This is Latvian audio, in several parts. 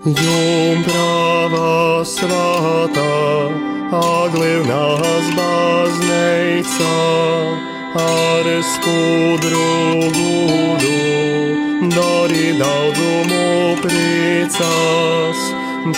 Jumprava svētā, aglivnās bazneica, ar skudru gudu, dari daudzumu priecās,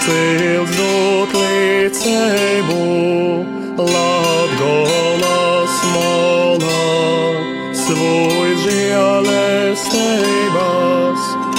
cils dot līdzēbu, Latgolas molā, svoj žēlestības,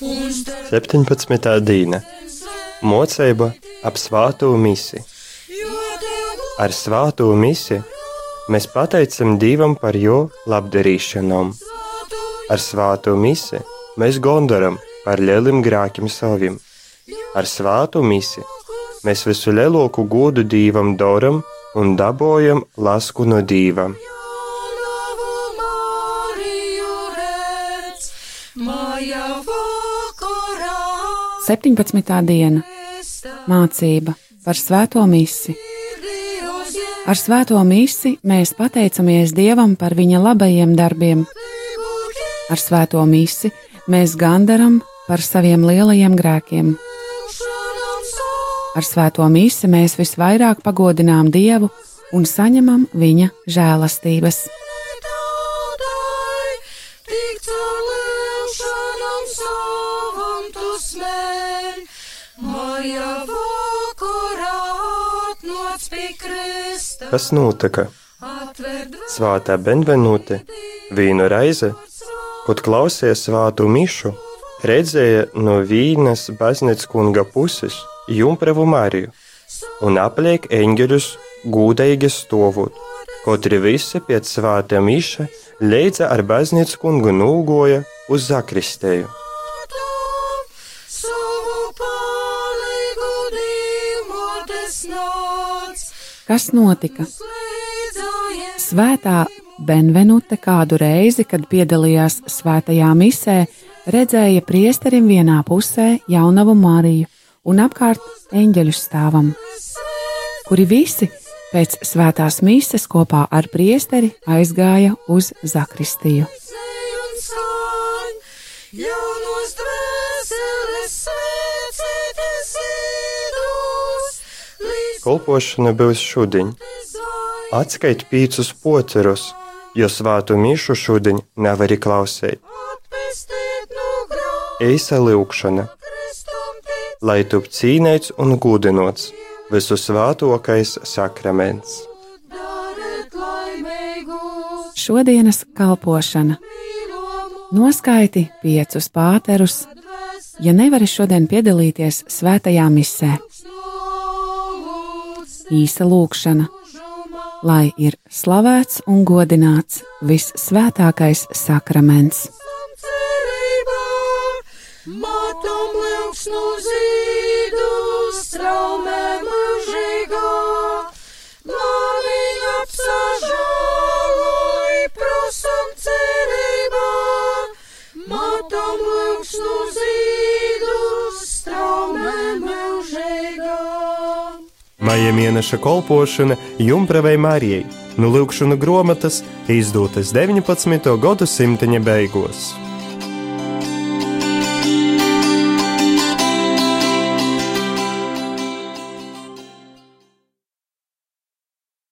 17. dīna Mocība ap svāto misi. Ar svāto misi mēs pateicam Dievam par jo labdarīšanām. Ar svāto misi mēs gondaram par lieliem grākiem saviem. Ar svāto misi mēs visu lielāko godu Dievam doram un dabojam lasku no Dieva. 17. diena mācība par svēto misi. Ar svēto misi mēs pateicamies Dievam par viņa labajiem darbiem. Ar svēto misi mēs gandaram par saviem lielajiem grēkiem. Ar svēto misi mēs visvairāk pagodinām Dievu un saņemam viņa žēlastības. Kas notika? Svātā Benvenūte vīnu reize, kad klausījās svātu mišu, redzēja no vīnas baznīcas kunga puses jumpravu Mariju un apliek eņģeļus gūdīgi stāvot. Arī visi pēc svāta miša leidza ar baznīcas kungu nūgoja uz zakristēju. Kas notika? Svētā Benvenute kādu reizi, kad piedalījās svētajā misē, redzēja priesterim vienā pusē jaunavu Mariju un apkārt eņģeļu stāvam, kuri visi pēc svētās mises kopā ar priesteri aizgāja uz zakristiju. jaunos dvēseles līdz Kolpošana būs šodien. Atskait pīcus pocerus, jo svātu mišu šodien nevar klausīt. Eisa lūkšana, lai tu cīnīts un gudinots, visu svātokais sakraments. Šodienas kalpošana noskaiti piecus pāterus, ja nevari šodien piedalīties svētajā misē. Īsa lūkšana, lai ir slavēts un godināts vissvētākais sakraments. matam liels no zīdus, traumē mūžīgā, mani apsažāloj, prosam cerībā, matam liels Maija mēneša kolpošana Jumpravai Marijai, nu lūkšana grāmatas izdotas 19. gadsimta beigās.